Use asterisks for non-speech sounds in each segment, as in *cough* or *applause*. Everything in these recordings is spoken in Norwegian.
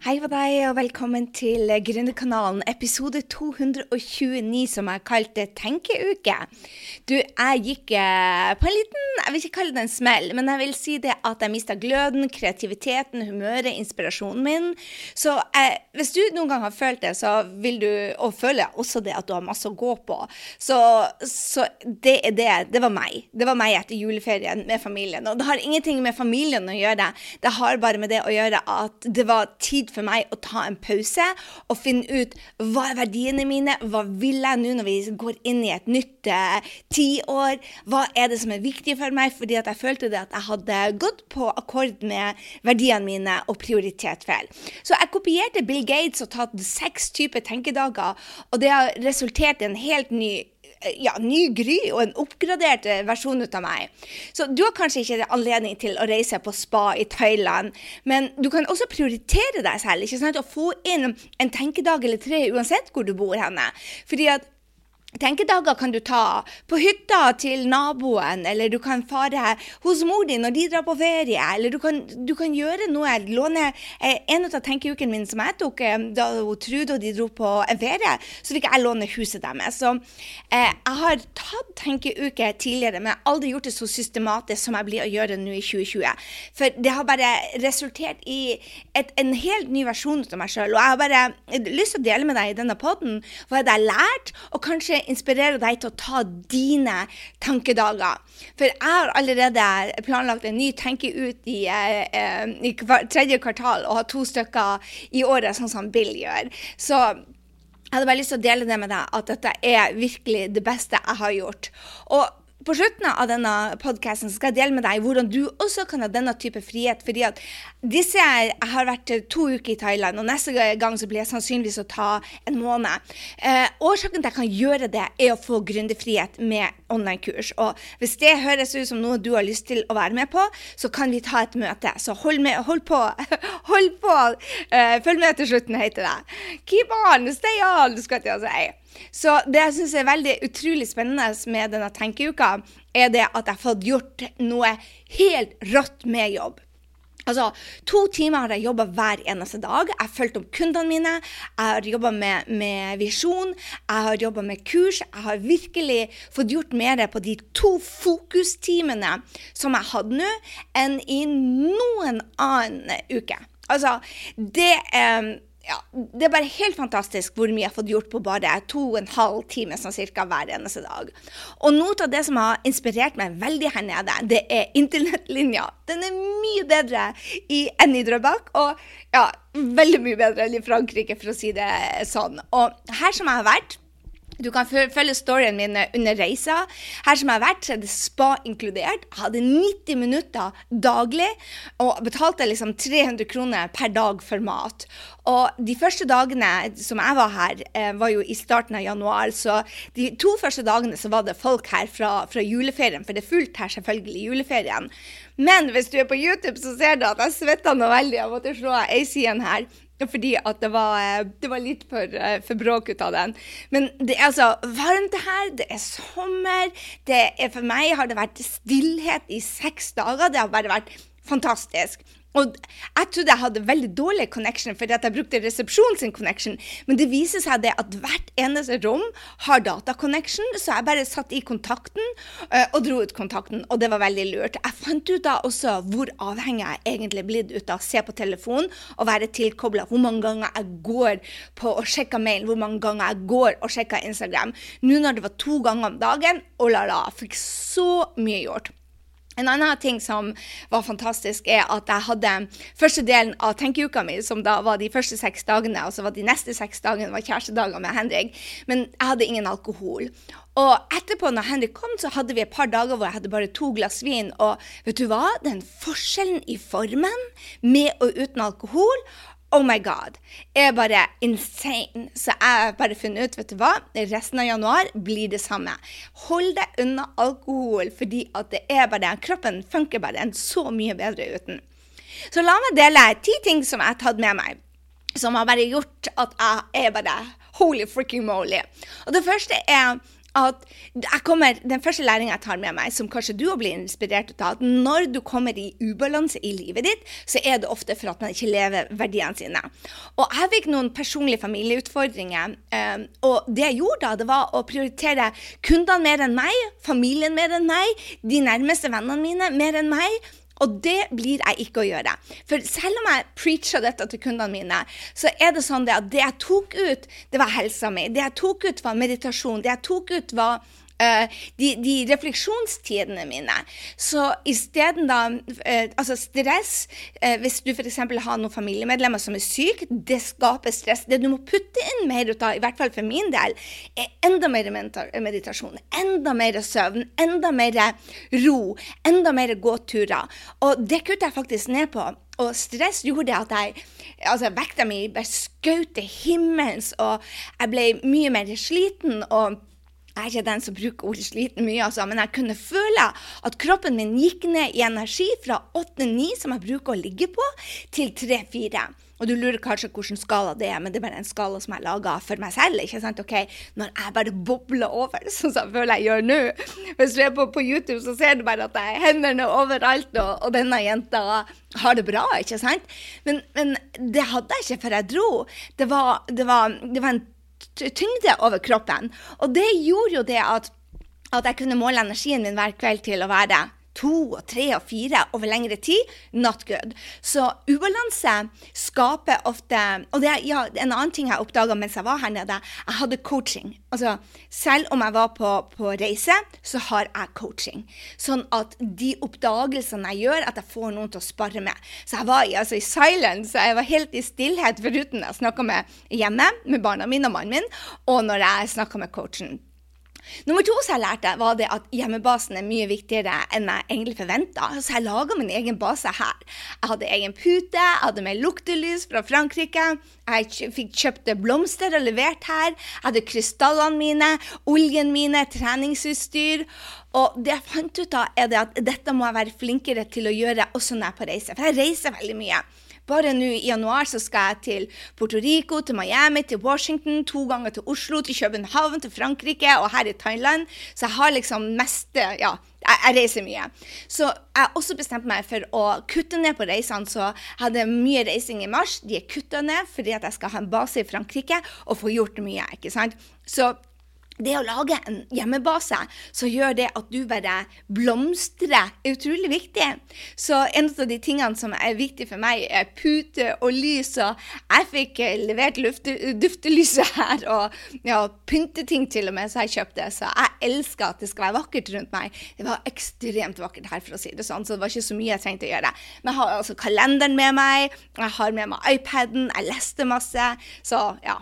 Hei på deg, og velkommen til Gründerkanalen, episode 229, som jeg kalte Tenkeuke. Du, jeg gikk eh, på en liten, jeg vil ikke kalle det en smell, men jeg vil si det at jeg mista gløden, kreativiteten, humøret, inspirasjonen min. Så eh, hvis du noen gang har følt det, så vil du, og føler også det at du har masse å gå på, så, så det er det. Det var meg. Det var meg etter juleferien med familien. Og det har ingenting med familien å gjøre, det har bare med det å gjøre at det var tid for meg å ta en pause og finne ut hva er verdiene mine, hva vil jeg nå når vi går inn i et nytt eh, tiår, hva er det som er viktig for meg, fordi at jeg følte det at jeg hadde gått på akkord med verdiene mine og prioritert feil. Så jeg kopierte Bill Gates og tatt seks typer tenkedager, og det har resultert i en helt ny ja, ny Gry og en oppgradert versjon ut av meg. Så du har kanskje ikke anledning til å reise på spa i Thailand, men du kan også prioritere deg selv. ikke sant, Å få inn en tenkedag eller tre uansett hvor du bor henne. Fordi at Tenkedager kan du ta på hytta til naboen, eller du kan fare hos mor din når de drar på ferie. Eller du kan, du kan gjøre noe. Låne eh, en av tenkeukene min som jeg tok eh, da Trude og de dro på en ferie, så fikk jeg låne huset deres. Så eh, jeg har tatt tenkeuke tidligere, men jeg har aldri gjort det så systematisk som jeg blir å gjøre nå i 2020. For det har bare resultert i et, en helt ny versjon av meg sjøl. Og jeg har bare lyst til å dele med deg i denne poden hva jeg har lært, og kanskje inspirere deg til å ta dine tankedager. For jeg har allerede planlagt en ny tenke ut i, eh i tredje kvartal og har to stykker i året, sånn som Bill gjør. Så jeg hadde bare lyst til å dele det med deg, at dette er virkelig det beste jeg har gjort. Og på slutten av denne podkasten skal jeg dele med deg hvordan du også kan ha denne type frihet. fordi at disse, har vært to uker i Thailand, og neste gang så blir jeg sannsynligvis å ta en måned. Eh, årsaken til at jeg kan gjøre det, er å få gründerfrihet med online-kurs. Og hvis det høres ut som noe du har lyst til å være med på, så kan vi ta et møte. Så hold, med, hold på. *laughs* hold på! Eh, følg med til slutten, heter det. Keep on! Stay on! skal jeg si. Så det jeg syns er veldig utrolig spennende med denne tenkeuka, er det at jeg har fått gjort noe helt rått med jobb. Altså, To timer har jeg jobba hver eneste dag. Jeg har fulgt opp kundene mine. Jeg har jobba med, med, visjon. Jeg har jobba med kurs. Jeg har virkelig fått gjort mer på de to fokustimene som jeg hadde nå, enn i noen annen uke. Altså, det eh, ja, det er bare helt fantastisk hvor mye jeg har fått gjort på bare to og en halv time sånn cirka hver eneste dag. Og noe av det som har inspirert meg veldig her nede, det er internettlinja. Den er mye bedre i, enn i Drøbak, og ja, veldig mye bedre enn i Frankrike, for å si det sånn. Og her som jeg har vært du kan følge storyen min under reisa. Her som jeg har vært, så er det spa inkludert. Jeg hadde 90 minutter daglig og betalte liksom 300 kroner per dag for mat. Og de første dagene som jeg var her, eh, var jo i starten av januar. Så de to første dagene så var det folk her fra, fra juleferien, for det er fullt her selvfølgelig i juleferien. Men hvis du er på YouTube, så ser du at jeg svetta noe veldig. Jeg måtte av ei side her. Fordi at det var, eh, det var litt for, eh, for bråk ut av den. Men det er altså varmt her, det er sommer. Det er, for meg har det vært stillhet i seks dager. Det har bare vært fantastisk. Og jeg trodde jeg hadde veldig dårlig connection fordi at jeg brukte resepsjonen sin connection, men det viser seg det at hvert eneste rom har dataconnection, så jeg bare satt i kontakten uh, og dro ut kontakten, og det var veldig lurt. Jeg fant ut da også hvor avhengig jeg egentlig er blitt ut av å se på telefonen og være tilkobla, hvor mange ganger jeg går på å sjekke mail, hvor mange ganger jeg går og sjekker Instagram. Nå når det var to ganger om dagen, oh la la, fikk så mye gjort. En annen ting som var fantastisk, er at jeg hadde første delen av tenkeuka mi, som da var de første seks dagene, og så var de neste seks dagene var kjærestedager med Henrik. Men jeg hadde ingen alkohol. Og etterpå, når Henrik kom, så hadde vi et par dager hvor jeg hadde bare to glass vin. Og vet du hva? Den forskjellen i formen med og uten alkohol Oh my god. Er bare insane. Så jeg har bare funnet ut, vet du hva, resten av januar blir det samme. Hold deg unna alkohol, fordi at det er bare Kroppen funker bare en så mye bedre uten. Så la meg dele ti ting som jeg har tatt med meg, som har bare gjort at jeg er bare holy freaking moly. Og det første er at kommer, Den første læringa jeg tar med meg, som kanskje du blir inspirert av, at når du kommer i ubalanse i livet ditt, så er det ofte for at man ikke lever verdiene sine. Og jeg fikk noen personlige familieutfordringer. Eh, og det jeg gjorde da, det var å prioritere kundene mer enn meg, familien mer enn meg, de nærmeste vennene mine mer enn meg. Og det blir jeg ikke å gjøre. For selv om jeg preacher dette til kundene mine, så er det sånn at det jeg tok ut, det var helsa mi. Det jeg tok ut, var meditasjon. Det jeg tok ut, var de, de, refleksjonstidene mine. Så isteden da uh, Altså stress uh, Hvis du f.eks. har noen familiemedlemmer som er syke, det skaper stress. Det du må putte inn mer ut av, i hvert fall for min del, er enda mer meditasjon, enda mer søvn, enda mer ro, enda mer gåturer. Og det kutter jeg faktisk ned på. Og stress gjorde at jeg altså vekta mi bare skjøt til himmels, og jeg ble mye mer sliten. og jeg er ikke den som bruker ordet sliten mye, altså, men jeg kunne føle at kroppen min gikk ned i energi fra 8-9, som jeg bruker å ligge på, til 3-4. Og du lurer kanskje hvilken skala det er, men det er bare en skala som jeg laga for meg selv. ikke sant? Ok, Når jeg bare bobler over, *laughs* sånn som jeg føler jeg gjør nå Hvis du er på, på, YouTube, så ser du bare at jeg har hendene overalt, og, og, denne jenta har det bra, ikke sant? Men, men det hadde jeg ikke før jeg dro. Det var, det var, det var en tyngde over kroppen. Og det gjorde jo det at, at jeg kunne måle energien min hver kveld til å være to og tre og fire over lengre tid, not good. Så ubalanse skaper ofte Og det ja, en annen ting jeg oppdaga mens jeg var her nede, jeg hadde coaching. Altså, selv om jeg var på, på, reise, så har jeg coaching. Sånn at de oppdagelsene jeg gjør, at jeg får noen til å spare med. Så jeg var altså, i silence, jeg var helt i stillhet, foruten jeg snakka med hjemme, med barna mine og mannen min, og når jeg snakka med coachen. Nummer to som jeg lærte, var det at hjemmebasen er mye viktigere enn jeg egentlig forventa. Så jeg laga min egen base her. Jeg hadde egen pute, jeg hadde med luktelys fra Frankrike. Jeg fikk kjøpt blomster og levert her. Jeg hadde krystallene mine, oljen mine, treningsutstyr. Og det jeg fant ut av, er at dette må jeg være flinkere til å gjøre også når jeg er på reise. For jeg reiser veldig mye. Bare nå i januar så skal jeg til Puerto Rico, til Miami, til Washington, to ganger til Oslo, til København, til Frankrike og her i Thailand. Så jeg har liksom meste Ja, jeg, jeg reiser mye. Så jeg har også bestemt meg for å kutte ned på reisene. Så jeg hadde mye reising i mars. De er kutta ned fordi at jeg skal ha en base i Frankrike og få gjort mye. ikke sant? Så det å lage en hjemmebase som gjør det at du bare blomstrer, er utrolig viktig. Så en av de tingene som er viktig for meg, er pute og lys. Og jeg fikk eh, levert duftelyset her, og ja, pynteting til og med, så jeg kjøpte. Så jeg elsker at det skal være vakkert rundt meg. Det var ekstremt vakkert her, for å si det sånn, så det var ikke så mye jeg trengte å gjøre. Men jeg har altså kalenderen med meg, jeg har med meg iPaden, jeg leste masse. Så ja.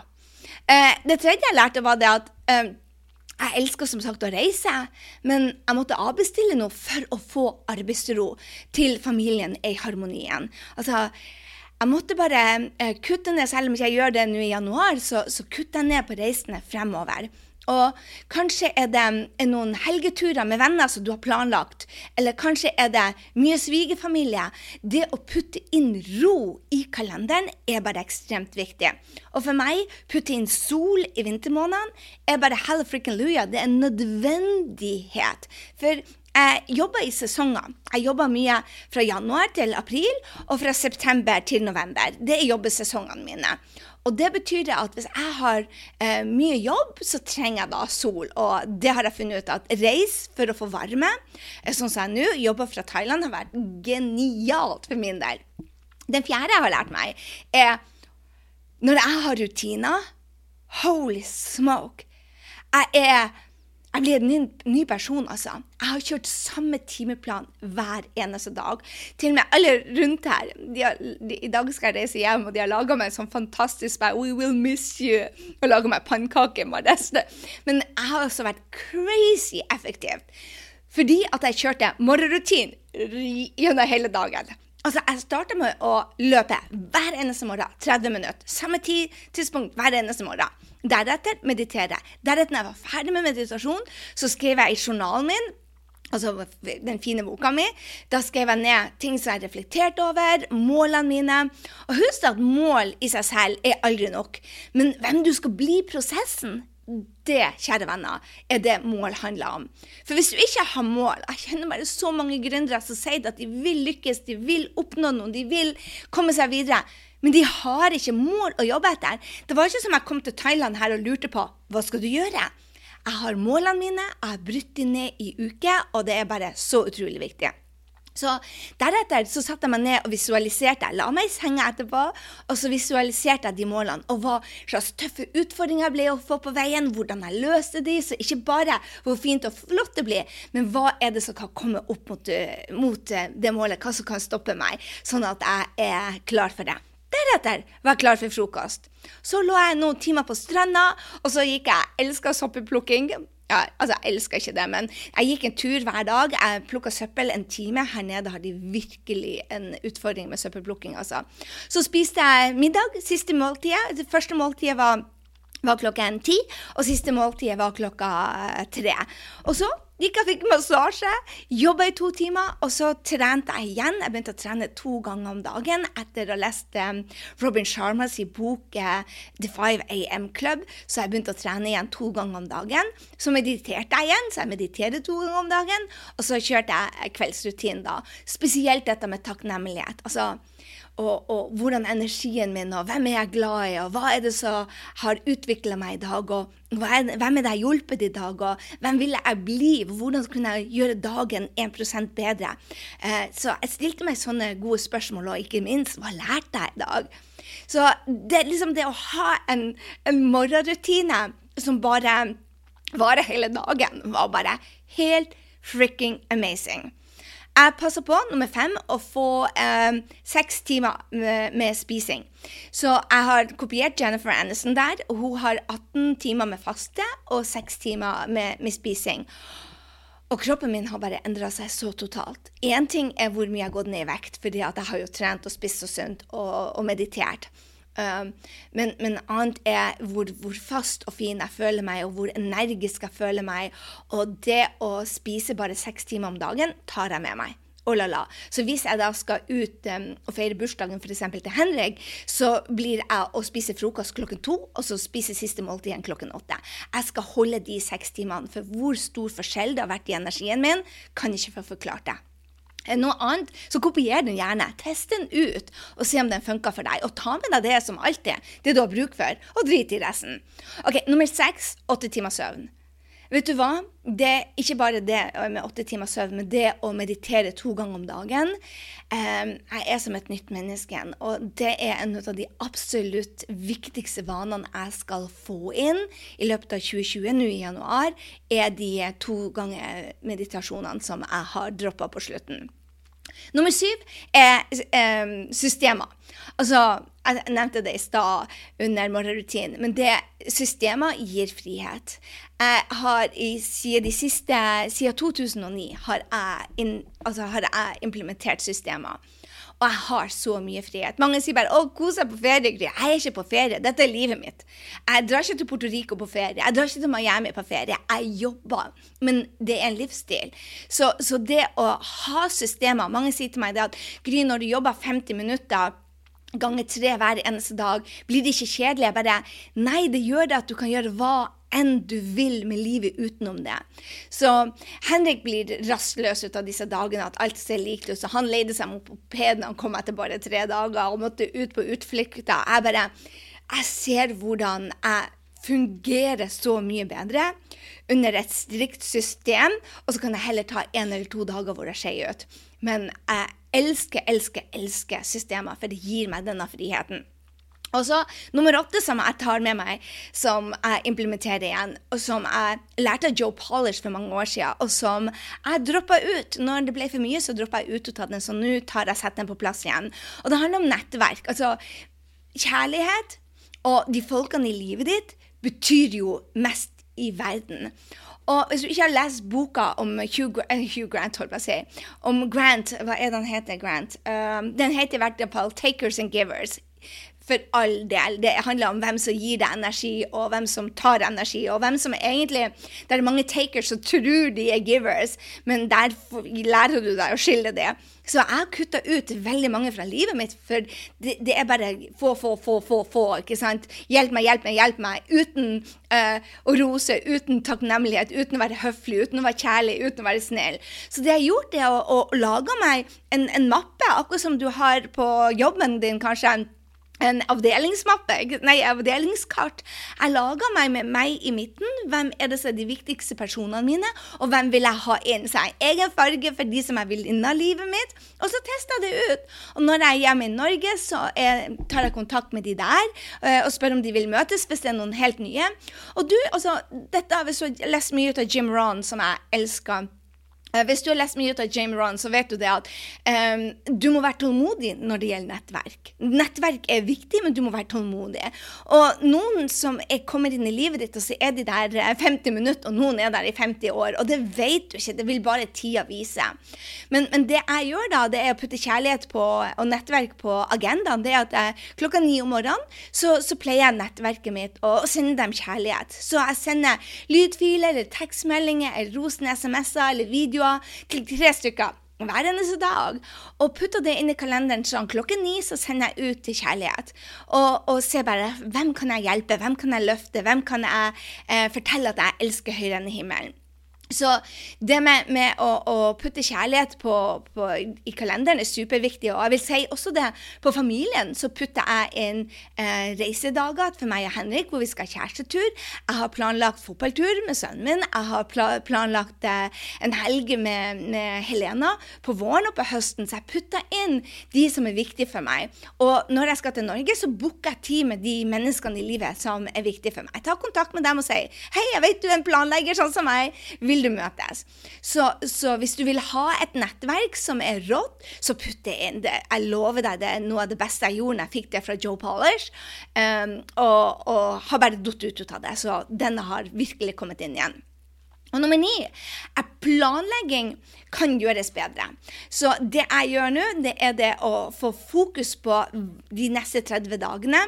Eh, det tredje jeg lærte, var det at eh, jeg elsker som sagt å reise, men jeg måtte avbestille noe for å få arbeidsro til familien i harmonien. Altså, jeg måtte bare eh, kutte ned, selv om jeg gjør det nå i januar, så, så kutter jeg ned på reisene fremover. Og kanskje er det noen helgeturer med venner som du har planlagt. Eller kanskje er det mye svigerfamilie. Det å putte inn ro i kalenderen er bare ekstremt viktig. Og for meg, putte inn sol i vintermånedene er bare hell frikken luja. Det er en nødvendighet. For jeg jobber i sesonger. Jeg jobber mye fra januar til april og fra september til november. Det er jobbesesongene mine. Og det betyr at hvis jeg har eh, mye jobb, så trenger jeg da sol. Og det har jeg funnet ut at reis for å få varme, eh, sånn som jeg nå, jobber fra Thailand, har vært genialt for min del. Den fjerde jeg har lært meg, er når jeg har rutiner Holy smoke! Jeg er jeg blir en ny, person, altså. Jeg har kjørt samme timeplan hver eneste dag. Til og med alle rundt her. Har, de, I dag skal jeg reise hjem, og de har laga meg en sånn fantastisk spær, We will miss you. Og laga meg pannekaker med resten. Men jeg har også vært crazy effektiv. Fordi at jeg kjørte morgenrutin gjennom hele dagen. Altså, Jeg starta med å løpe hver eneste morgen. 30 minutter. Samme tid, tidspunkt hver eneste morgen. Deretter meditere. Deretter, når jeg var ferdig med meditasjon, så skrev jeg i journalen min altså den fine boka mi. Da skrev jeg ned ting som jeg reflekterte over, målene mine. Og husk at mål i seg selv er aldri nok. Men hvem du skal bli i prosessen, det, kjære venner, er det mål handler om. For hvis du ikke har mål Jeg kjenner bare så mange gründere som sier at de vil lykkes, de vil oppnå noe, de vil komme seg videre. Men de har ikke mål å jobbe etter. Det var ikke som jeg kom til Thailand her og lurte på hva skal du gjøre. Jeg har målene mine, jeg har brutt dem ned i uker, og det er bare så utrolig viktig. Så Deretter så satte jeg meg ned og visualiserte. Jeg la meg i senga etterpå, og så visualiserte jeg de målene. Og hva slags tøffe utfordringer ble å få på veien, hvordan jeg løste de. Så ikke bare hvor fint og flott det blir, men hva er det som kan komme opp mot, eh, mot eh, det målet? Hva som kan stoppe meg, sånn at jeg er klar for det. Deretter var jeg klar for frokost. Så lå jeg noen timer på stranda, og så gikk jeg. Elska soppeplukking ja, altså, Jeg elsker ikke det, men jeg gikk en tur hver dag. Jeg plukka søppel en time. Her nede har de virkelig en utfordring med søppelplukking. Altså. Så spiste jeg middag. Siste måltidet. Det første måltidet var, var klokken ti, og siste måltidet var klokka tre. Og så Gikk og fikk massasje, jobba i to timer, og så trente jeg igjen. Jeg begynte å trene to ganger om dagen etter å ha lest um, Robin Sharmas bok uh, The 5 AM Club. Så jeg begynte å trene igjen to ganger om dagen. Så mediterte jeg igjen, så jeg mediterte to ganger om dagen. Og så kjørte jeg kveldsrutinen da. Spesielt dette med takknemlighet. Altså, og, og, hvordan energien min og hvem er jeg glad i, og hva er det som har utvikla meg i dag, og hvem er det jeg har hjulpet i dag, og hvem vil jeg bli, hvordan kunne jeg gjøre dagen 1 bedre? Eh, så jeg stilte meg sånne gode spørsmål, og ikke minst, hva lærte jeg i dag? Så det, liksom det å ha en, en morgenrutine som bare varer hele dagen, var bare helt fricking amazing. Jeg passer på, nummer fem, å få eh, seks timer med, med, spising. Så jeg har kopiert Jennifer Aniston der. og Hun har 18 timer med faste og seks timer med, med, spising. Og kroppen min har bare endra seg så totalt. Én ting er hvor mye jeg har gått ned i vekt, fordi jeg har jo trent og spist så sunt og, og meditert. Um, men, men, annet er hvor, hvor, fast og fin jeg føler meg, og hvor energisk jeg føler meg. Og det å spise bare seks timer om dagen tar jeg med meg. Oh la la. Så hvis jeg da skal ut um, og feire bursdagen f.eks. til Henrik, så blir jeg å spise frokost klokken to, og så spise siste måltid igjen klokken åtte. Jeg skal holde de seks timene, for hvor stor forskjell det har vært i energien min, kan ikke få forklart det noe annet, så kopier den gjerne. Test den ut og se om den funker for deg. Og ta med deg det som alltid, det du har bruk for, og drit i resten. Ok, Nummer seks åtte timer søvn. Vet du hva? Det er ikke bare det med åtte timer søvn, men det å meditere to ganger om dagen. Um, jeg er som et nytt menneske igjen, og det er en av de absolutt viktigste vanene jeg skal få inn i løpet av 2020, nå i januar, er de to ganger meditasjonene som jeg har droppa på slutten. Nummer syv er eh, systemer. Altså, jeg nevnte det i stad under morgenrutinen, men det systemer gir frihet. Jeg har i, siden, de siste, siden 2009 har jeg, in, altså, har jeg implementert systemer. Og jeg har så mye frihet. Mange sier bare 'Å, kos deg på ferie', Gry. Jeg er ikke på ferie. Dette er livet mitt. Jeg drar ikke til Puerto Rico på ferie. Jeg drar ikke til Miami på ferie. Jeg jobber. Men det er en livsstil. Så, så det å ha systemer Mange sier til meg det at Gry, når du jobber 50 minutter ganger tre hver eneste dag, blir det ikke kjedelig? Jeg bare Nei, det gjør det at du kan gjøre hva enn du vil med livet utenom det. Så Henrik blir rastløs ut av disse dagene, at alt ser likt ut. Så han leide seg mot mopeden, han kom etter bare tre dager og måtte ut på utflukter. Jeg bare Jeg ser hvordan jeg fungerer så mye bedre under et strikt system, og så kan jeg heller ta en eller to dager hvor jeg skeier ut. Men jeg elsker, elsker, elsker systemer, for det gir meg denne friheten. Og så nummer åtte som jeg tar med meg, som jeg implementerer igjen, og som jeg lærte av Joe Polish for mange år siden, og som jeg droppa ut. Når det ble for mye, så droppa jeg ut og tatt den, så nå tar jeg setter den på plass igjen. Og det handler om nettverk. Altså kjærlighet og de folkene i livet ditt betyr jo mest i verden. Og hvis du ikke har lest boka om Hugh, Hugh Grant, holdt på å si, om Grant Hva er det han heter, Grant? Um, den heter i hvert fall 'Takers and Givers'. For all del. Det handler om hvem som gir deg energi, og hvem som tar energi, og hvem som egentlig Det er mange takers som tror de er givers, men der lærer du deg å skille det. Så jeg har kutta ut veldig mange fra livet mitt, for det, det, er bare få, få, få, få, få. ikke sant? Hjelp meg, hjelp meg, hjelp meg. Uten uh, å rose, uten takknemlighet, uten å være høflig, uten å være kjærlig, uten å være snill. Så det jeg har gjort, er å, å lage meg en, en mappe, akkurat som du har på jobben din, kanskje en avdelingsmappe, nei, avdelingskart. Jeg laga meg med meg i midten. Hvem er det som er de viktigste personene mine, og hvem vil jeg ha inn? Så jeg egen farge for de som jeg vil inn av livet mitt. Og så tester jeg det ut. Og når jeg er hjemme i Norge, så er, tar jeg kontakt med de der uh, og spør om de vil møtes hvis det er noen helt nye. Og du, altså, dette, har vi så lest mye ut av Jim Ron, som jeg elsker Eh, hvis du har lest mye av James Ron, så vet du det at um, du må være tålmodig når det gjelder nettverk. Nettverk er viktig, men du må være tålmodig. Og noen som er, kommer inn i livet ditt, og så er de der 50 eh, minutter, og noen er der i 50 år. Og det vet du ikke, det vil bare tida vise. Men, men det jeg gjør da, det er å putte kjærlighet på, og nettverk på agendaen. Det er at jeg, klokka ni om morgenen så, så pleier jeg nettverket mitt og, og sender dem kjærlighet. Så jeg sender lydfiler eller tekstmeldinger eller rosende SMS-er eller videoer videoer til tre stykker hver eneste dag. Og putter det inn i kalenderen sånn klokken ni, så sender jeg ut til kjærlighet. Og, og ser bare hvem kan jeg hjelpe, hvem kan jeg løfte, hvem kan jeg eh, fortelle at jeg elsker høyere enn himmelen. Så det med, med å, å, putte kjærlighet på, på, i kalenderen er superviktig. Og jeg vil si også det på familien. Så putter jeg inn eh, reisedager for meg og Henrik hvor vi skal ha kjærestetur. Jeg har planlagt fotballtur med sønnen min. Jeg har pla planlagt eh, en helg med, med, Helena på våren og på høsten. Så jeg putter inn de som er viktige for meg. Og når jeg skal til Norge, så booker jeg tid med de menneskene i livet som er viktige for meg. Jeg tar kontakt med dem og sier hei, jeg vet du er en planlegger sånn som meg. Vil vil du møtes. Så, så, hvis du vil ha et nettverk som er rått, så putt det inn. Det, jeg lover deg, det er noe av det beste jeg gjorde når jeg fikk det fra Joe Polish. Um, og, og, har bare datt ut av det. Så denne har virkelig kommet inn igjen. Og nummer ni er planlegging kan gjøres bedre. Så det jeg gjør nå, det er det å få fokus på de neste 30 dagene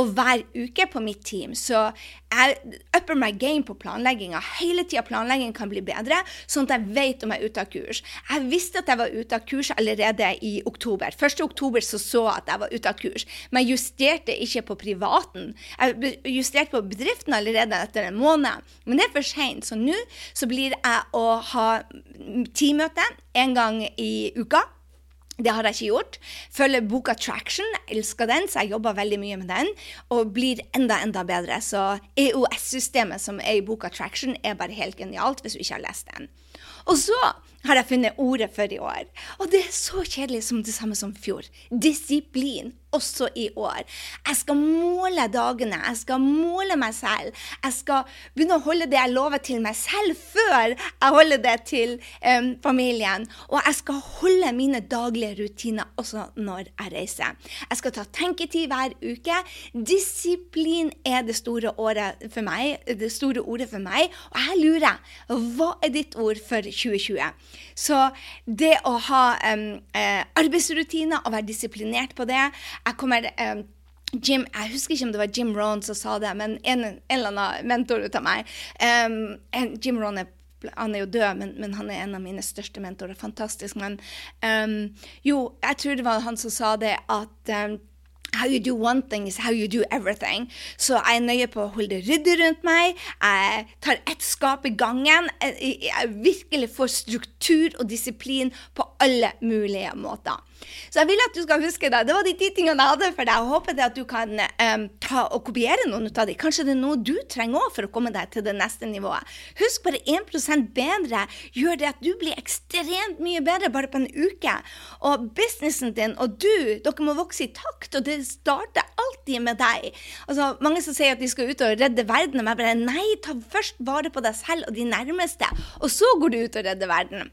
og hver uke på mitt team. Så jeg upper my game på planlegginga. Hele tida planlegging kan bli bedre, sånn at jeg vet om jeg er ute av kurs. Jeg visste at jeg var ute av kurs allerede i oktober. 1. oktober så så jeg at jeg var ute av kurs, men jeg justerte ikke på privaten. Jeg justerte på bedriften allerede etter en måned, men det er for seint. Så nå så blir jeg å ha teammøte en gang i uka. Det har jeg ikke gjort. Følger boka Traction, Jeg elsker den, så jeg jobber veldig mye med den. Og blir enda, enda bedre. Så EOS-systemet som er i boka Traction, er bare helt genialt hvis du ikke har lest den. Og så har jeg funnet ordet for i år. Og det er så kjedelig som det samme som fjor. Disiplin også i år. Jeg skal måle dagene, jeg skal måle meg selv. Jeg skal begynne å holde det jeg lover til meg selv, før jeg holder det til um, familien. Og jeg skal holde mine daglige rutiner også når jeg reiser. Jeg skal ta tenketid hver uke. Disiplin er det store, meg, det store ordet for meg. Og jeg lurer, hva er ditt ord for 2020? Så det å ha um, arbeidsrutiner og være disiplinert på det jeg kommer um, Jim, jeg husker ikke om det var Jim Rohn som sa det, men en, en eller annen mentor ut av meg um, Jim Rohn er han er jo død, men, men, han er en av mine største mentorer. Fantastisk. Men um, jo, jeg tror det var han som sa det at um, How you do one thing is how you do everything. Så jeg er nøye på å holde det ryddig rundt meg. Jeg tar ett skap i gangen. Jeg virkelig får struktur og disiplin på alle mulige måter. Så jeg vil at du skal huske det. Det var de ti tingene jeg hadde for deg. Jeg håper at du kan um, ta og kopiere noen av dem. Kanskje det er noe du trenger også for å komme deg til det neste nivået. Husk bare 1 bedre gjør det at du blir ekstremt mye bedre bare på en uke. Og businessen din og du, dere må vokse i takt, og det starter alltid med deg. Altså, mange som sier at de skal ut og redde verden, og jeg bare nei, ta først vare på deg selv og de nærmeste, og så går du ut og redder verden.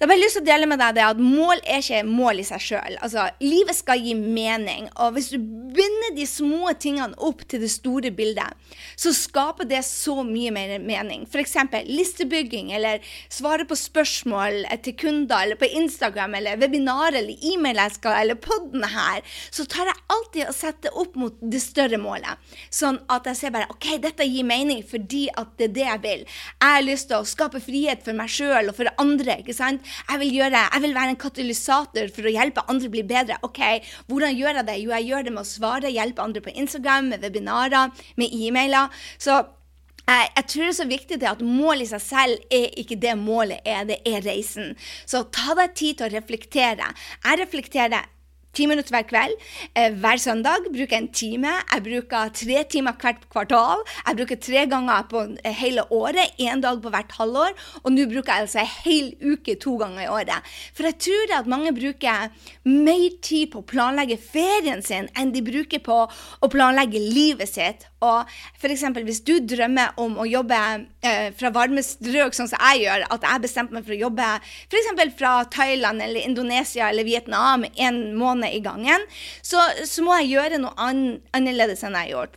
Så jeg har bare lyst til å dele med deg det at mål er ikke mål i seg sjøl. Altså, livet skal gi mening. Og hvis du binder de små tingene opp til det store bildet, så skaper det så mye mer mening. F.eks. listebygging, eller svare på spørsmål til kunder, eller på Instagram, eller webinar, eller e-mail jeg skal, eller poden her. Så tar jeg alltid og setter opp mot det større målet. Sånn at jeg ser bare OK, dette gir mening fordi at det er det jeg vil. Jeg har lyst til å skape frihet for meg sjøl og for andre. ikke sant? Jeg vil, gjøre, jeg vil være en katalysator for å hjelpe andre å bli bedre. Ok, Hvordan gjør jeg det? Jo, jeg gjør det med å svare, hjelpe andre på Instagram, med webinarer, med e-mailer. Så jeg, jeg, tror det er så viktig at målet i seg selv er ikke det målet er, det er reisen. Så ta deg tid til å reflektere. Jeg reflekterer Ti minutter hver kveld. Eh, hver søndag bruker jeg en time. Jeg bruker tre timer hvert kvartal. Jeg bruker tre ganger på eh, hele året, én dag på hvert halvår. Og nå bruker jeg altså en hel uke to ganger i året. For jeg tror at mange bruker mer tid på å planlegge ferien sin enn de bruker på å planlegge livet sitt. Og f.eks. hvis du drømmer om å jobbe eh, fra varme strøk, sånn som jeg gjør, at jeg bestemte meg for å jobbe f.eks. fra Thailand eller Indonesia eller Vietnam en måned måned i gangen, så, så må jeg gjøre noe annerledes enn jeg har gjort.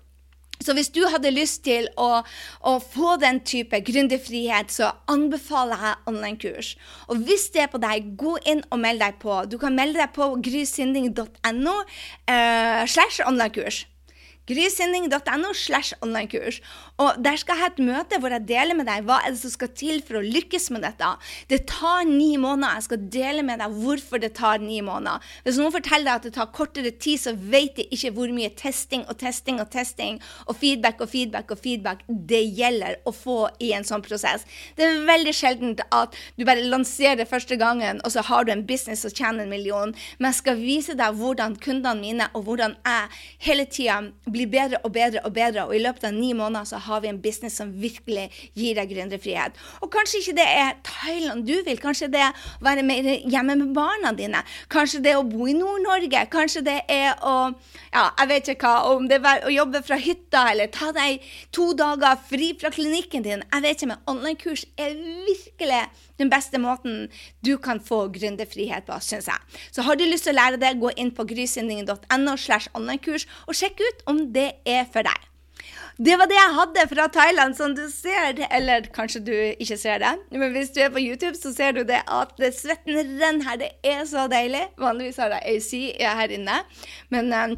Så hvis du hadde lyst til å, å få den type gründerfrihet, så anbefaler jeg online-kurs. Og hvis det er på deg, gå inn og meld deg på. Du kan melde deg på grysynding.no uh, slash online-kurs grysynding.no slash onlinekurs. Og der skal jeg ha et møte hvor jeg deler med deg hva er det som skal til for å lykkes med dette. Det tar ni måneder. Jeg skal dele med deg hvorfor det tar ni måneder. Hvis noen forteller deg at det tar kortere tid, så vet de ikke hvor mye testing og testing og testing og feedback og feedback og feedback det gjelder å få i en sånn prosess. Det er veldig sjeldent at du bare lanserer første gangen, og så har du en business og tjener en million. Men jeg skal vise deg hvordan kundene mine og hvordan jeg hele tida blir bedre og bedre og bedre, og i løpet av ni måneder så har vi en business som virkelig gir deg gründerfrihet. Og kanskje ikke det er Thailand du vil, kanskje det er å være mer hjemme med barna dine. Kanskje det er å bo i Nord-Norge. Kanskje det er å ja, jeg vet ikke hva, om det er å jobbe fra hytta eller ta deg to dager fri fra klinikken din. Jeg vet ikke, men online-kurs er virkelig den beste måten du kan få gründerfrihet på, syns jeg. Så har du lyst til å lære det, gå inn på grysyndingen.no slash online-kurs og sjekk ut om det er for deg. Det var det jeg hadde fra Thailand, som du ser. Eller kanskje du ikke ser det, men hvis du er på YouTube, så ser du det at svetten renner her. Det er så deilig. Vanligvis har jeg AC her inne, men um,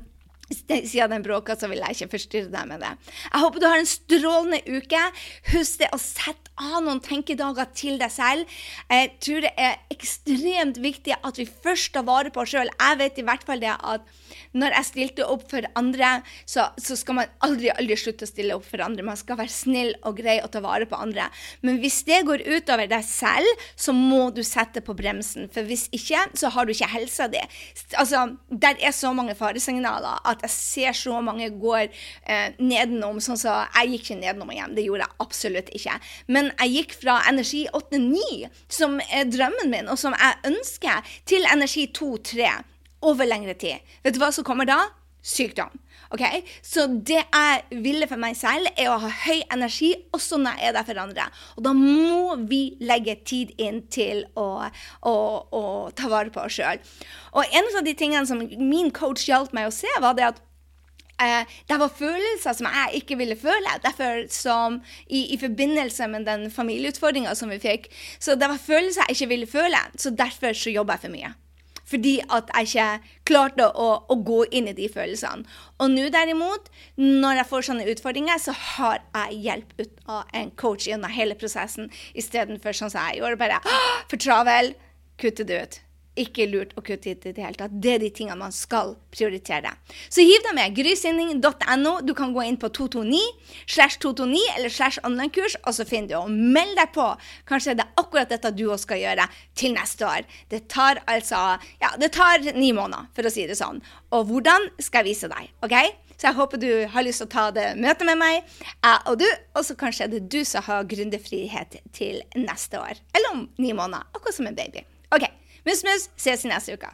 siden den bråka, så vil jeg ikke forstyrre deg med det. Jeg håper du har en strålende uke. Husk det å sette av noen tenkedager til deg selv. Jeg tror det er ekstremt viktig at vi først tar vare på oss sjøl. Jeg vet i hvert fall det at når jeg stilte opp for andre, så, så, skal man aldri, aldri slutte å stille opp for andre. Man skal være snill og grei og ta vare på andre. Men hvis det går utover deg selv, så må du sette på bremsen. For hvis ikke, så har du ikke helsa di. Altså, der er så mange faresignaler at jeg ser så mange går eh, nedenom. Sånn så jeg gikk ikke nedenom og hjem. Det gjorde jeg absolutt ikke. Men jeg gikk fra energi 8-9, som er drømmen min, og som jeg ønsker, til energi 2-3 over lengre tid. Vet du hva som kommer da? Sykdom. Okay? Så det jeg ville for meg selv, er å ha høy energi også når jeg er der for andre. Og da må vi legge tid inn til å, å, å ta vare på oss sjøl. Og en av de tingene som min coach hjalp meg å se, var det at Eh, det var følelser som jeg ikke ville føle. Derfor som i, i forbindelse med den familieutfordringa som vi fikk. Så det var følelser jeg ikke ville føle. Så derfor så jobber jeg for mye fordi at jeg ikke klarte å, å gå inn i de følelsene. Og nå derimot, når jeg får sånne utfordringer, så har jeg hjelp ut av en coach gjennom hele prosessen, istedenfor sånn som jeg gjorde, bare for travel, kutte det ut ikke lurt å kutte hit i det hele tatt. Det er de tingene man skal prioritere. Så hiv deg med. Grysynding.no. Du kan gå inn på 229 slash 229 eller slash online-kurs, og så finner du og meld deg på. Kanskje det er akkurat dette du også skal gjøre til neste år. Det tar altså ja, det tar ni måneder, for å si det sånn. Og hvordan skal jeg vise deg. OK? Så jeg håper du har lyst til å ta det møtet med meg, og du. Og så kanskje er det du som har gründerfrihet til neste år. Eller om ni måneder. Akkurat som en baby. OK. Mus, mus, ses i neste uke.